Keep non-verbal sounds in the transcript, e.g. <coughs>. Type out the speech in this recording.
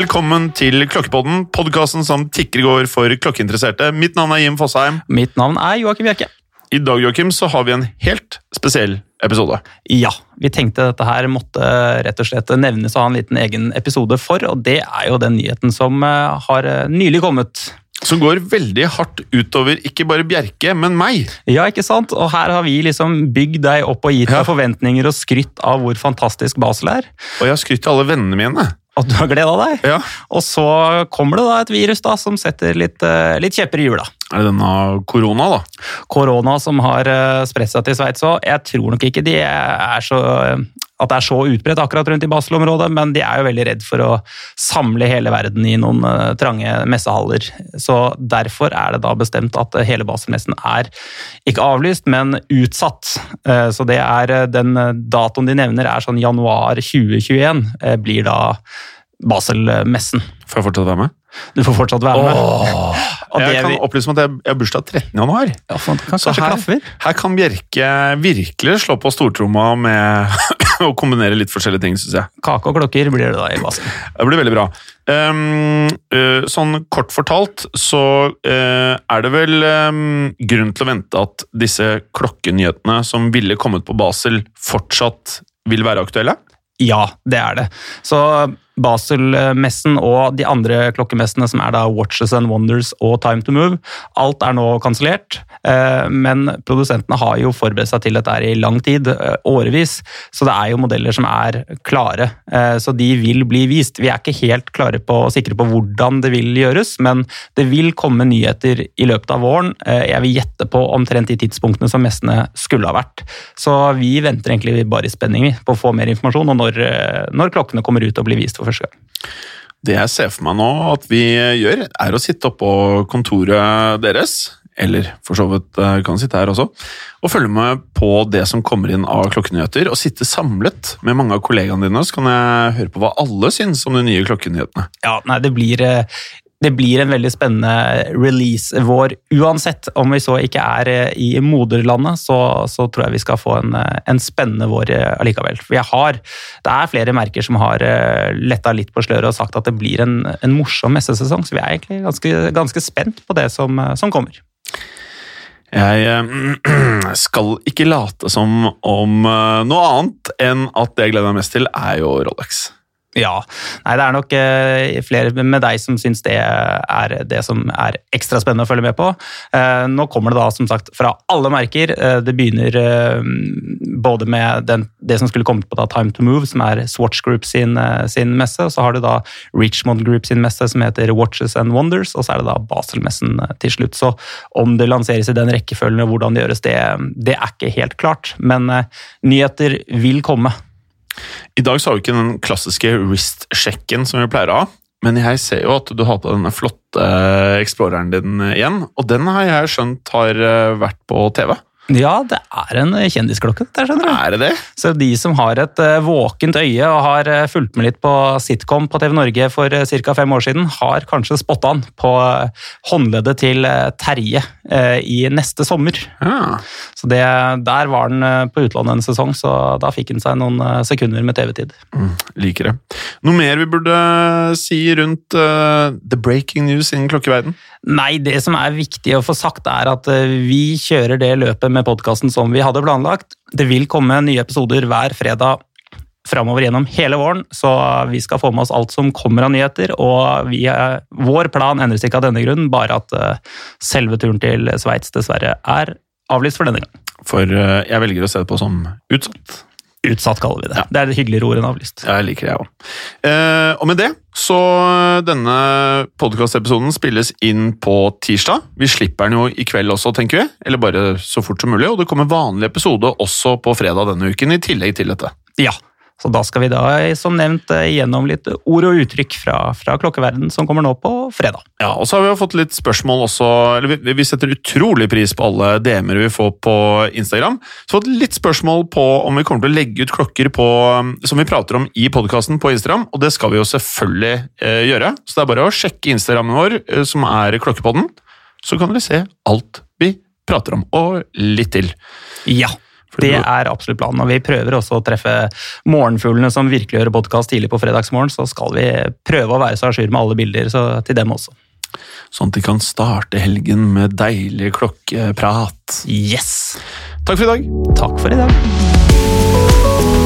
Velkommen til Klokkepodden, podkasten som tikker i går for klokkeinteresserte. Mitt navn er Jim Fosheim. Mitt navn er Joakim Bjerke. I dag Joachim, så har vi en helt spesiell episode. Ja, vi tenkte dette her måtte rett og slett nevnes og ha en liten egen episode for, og det er jo den nyheten som eh, har eh, nylig kommet. Som går veldig hardt utover ikke bare Bjerke, men meg. Ja, ikke sant? Og her har vi liksom bygd deg opp og gitt deg Ja. forventninger og skrytt av hvor fantastisk Basel er. Og jeg har skrytt til alle vennene mine. Og du har gleda deg. Ja. Og så kommer det da et virus da som setter litt, eh, litt kjepper i hjula. Er det denne korona, da? Korona som har eh, spredt seg til Sveits òg. Jeg tror nok ikke de er så, at det er så utbredt akkurat rundt i Basel-området, men de er jo veldig redd for å samle hele verden i noen eh, trange messehaller. Så derfor er det da bestemt at eh, hele Basel-messen er ikke avlyst, men utsatt. Eh, Så det er den datoen de nevner er sånn januar 2021 eh, blir da Basel-messen. Får jeg fortsatt være med? Du får fortsatt være med. Åh, Jeg kan opplyse om at jeg har bursdag 13. januar. Ja, kan Så her, her kan Bjerke virkelig slå på stortromma med <coughs> å kombinere litt forskjellige ting, syns jeg. Kake og klokker blir det da i Basel. Det blir veldig bra. Um, uh, sånn kort fortalt så uh, er det vel um, grunn til å vente at disse klokkenyhetene som ville kommet på Basel, fortsatt vil være aktuelle? Ja, det er det. Så Basel-messen og de andre klokkemessene som er da Watches and Wonders og Time to Move, alt er nå kansellert. Eh, Men produsentene har jo forberedt seg til dette i lang tid, eh, årevis. Så det er jo modeller som er klare. Eh, Så de vil bli vist. Vi er ikke helt klare på, sikre på hvordan det vil gjøres, men det vil komme nyheter i løpet av våren. Jeg vil gjette på omtrent de tidspunktene som messene skulle ha vært. Så vi venter egentlig bare i spenning på å få mer informasjon, og når, når klokkene kommer ut og blir vist for første gang. Det jeg ser for meg nå at vi gjør, er å sitte oppå kontoret deres, eller for så vidt eh, kan sitte her også, og følge med på det som kommer inn av klokkenyheter, og sitte samlet med mange av kollegaene dine, så kan jeg høre på hva alle syns om de nye klokkenyhetene. Ja, nei, det blir, eh, det blir en veldig spennende release vår. Uansett om vi så ikke er eh, i moderlandet, så, så tror jeg vi skal få en, eh, en spennende vår eh, allikevel. For jeg har, det er flere merker som har letta litt på sløret og sagt at det blir en, en morsom messesesong, så vi er egentlig ganske, ganske spent på det som, som kommer. Jeg <clears throat> skal ikke late som om noe annet enn at det jeg gleder meg mest til, er jo Rolex. Ja. Nei, det er nok eh, flere med deg som syns det er det som er ekstra spennende å følge med på. Eh, nå kommer det da som sagt fra alle merker. Eh, det begynner både med den, det som skulle kommet på da Time to Move, som er Swatch Group sin, sin messe. Og så har du da Richmond Group sin messe, som heter Watches and Wonders. Og så er det da Basel-messen til slutt. Så om det lanseres i den rekkefølgen og hvordan det gjøres, det, det er ikke helt klart. Men nyheter vil komme. I dag så har vi ikke den klassiske wrist-sjekken som vi pleier å ha, men jeg ser jo at du har på denne flotte Exploreren din igjen, og den har jeg skjønt har eh, vært på TV. Ja, det er en kjendisklokke, det skjønner du. Er det det? Så de som har et eh, våkent øye og har eh, fulgt med litt på sitcom på TV Norge for uh, ca. fem år siden, har kanskje spotta han på eh, håndleddet til eh, Terje eh, i neste sommer. Ja. Så det, Der var han eh, på utlandet en sesong, så da fikk han seg noen eh, sekunder med TV-tid. Mm, liker det. Noe mer vi burde si rundt uh, the breaking news innen klokkeverden? Nei, det som er viktig å få sagt, er at eh, vi kjører det løpet med podkasten som vi hadde planlagt. Det vil komme nye episoder hver fredag framover gjennom hele våren, så vi skal få med oss alt som kommer av nyheter. Og vi, vår plan endres ikke av denne grunn, bare at eh, selve turen til Sveits dessverre er avlyst for denne gang. For eh, jeg velger å se det på som utsatt. Utsatt, kaller vi det. Ja. Det er et hyggeligere ord enn avlyst. Jeg liker det, jeg òg. Eh, og med det så denne podkastepisoden spilles inn på tirsdag. Vi slipper den jo i kveld også, tenker vi. Eller bare så fort som mulig. Og det kommer vanlig episode også på fredag denne uken, i tillegg til dette. Ja, så da skal vi da, som nevnt, eh, gjennom litt ord og uttrykk fra, fra klokkeverden som kommer nå på fredag. Ja, og så har vi jo fått litt spørsmål også, eller vi, vi setter utrolig pris på alle DM-er vi får på Instagram. Så fått litt spørsmål på om vi kommer til å legge ut klokker på, som vi prater om i podkasten på Instagram, og det skal vi jo selvfølgelig eh, gjøre. Så det er bare å sjekke Instagrammen vår, eh, som er Klokkepodden, så kan dere se alt vi prater om, og litt til. Ja. Det er absolutt planen, og vi prøver også å treffe morgenfuglene som virkelig hører podkast tidlig på fredagsmorgen. Så skal vi prøve å være så à jour med alle bilder, så til dem også. Sånn at de kan starte helgen med deilig klokkeprat. Yes! Takk for i dag. Takk for i dag.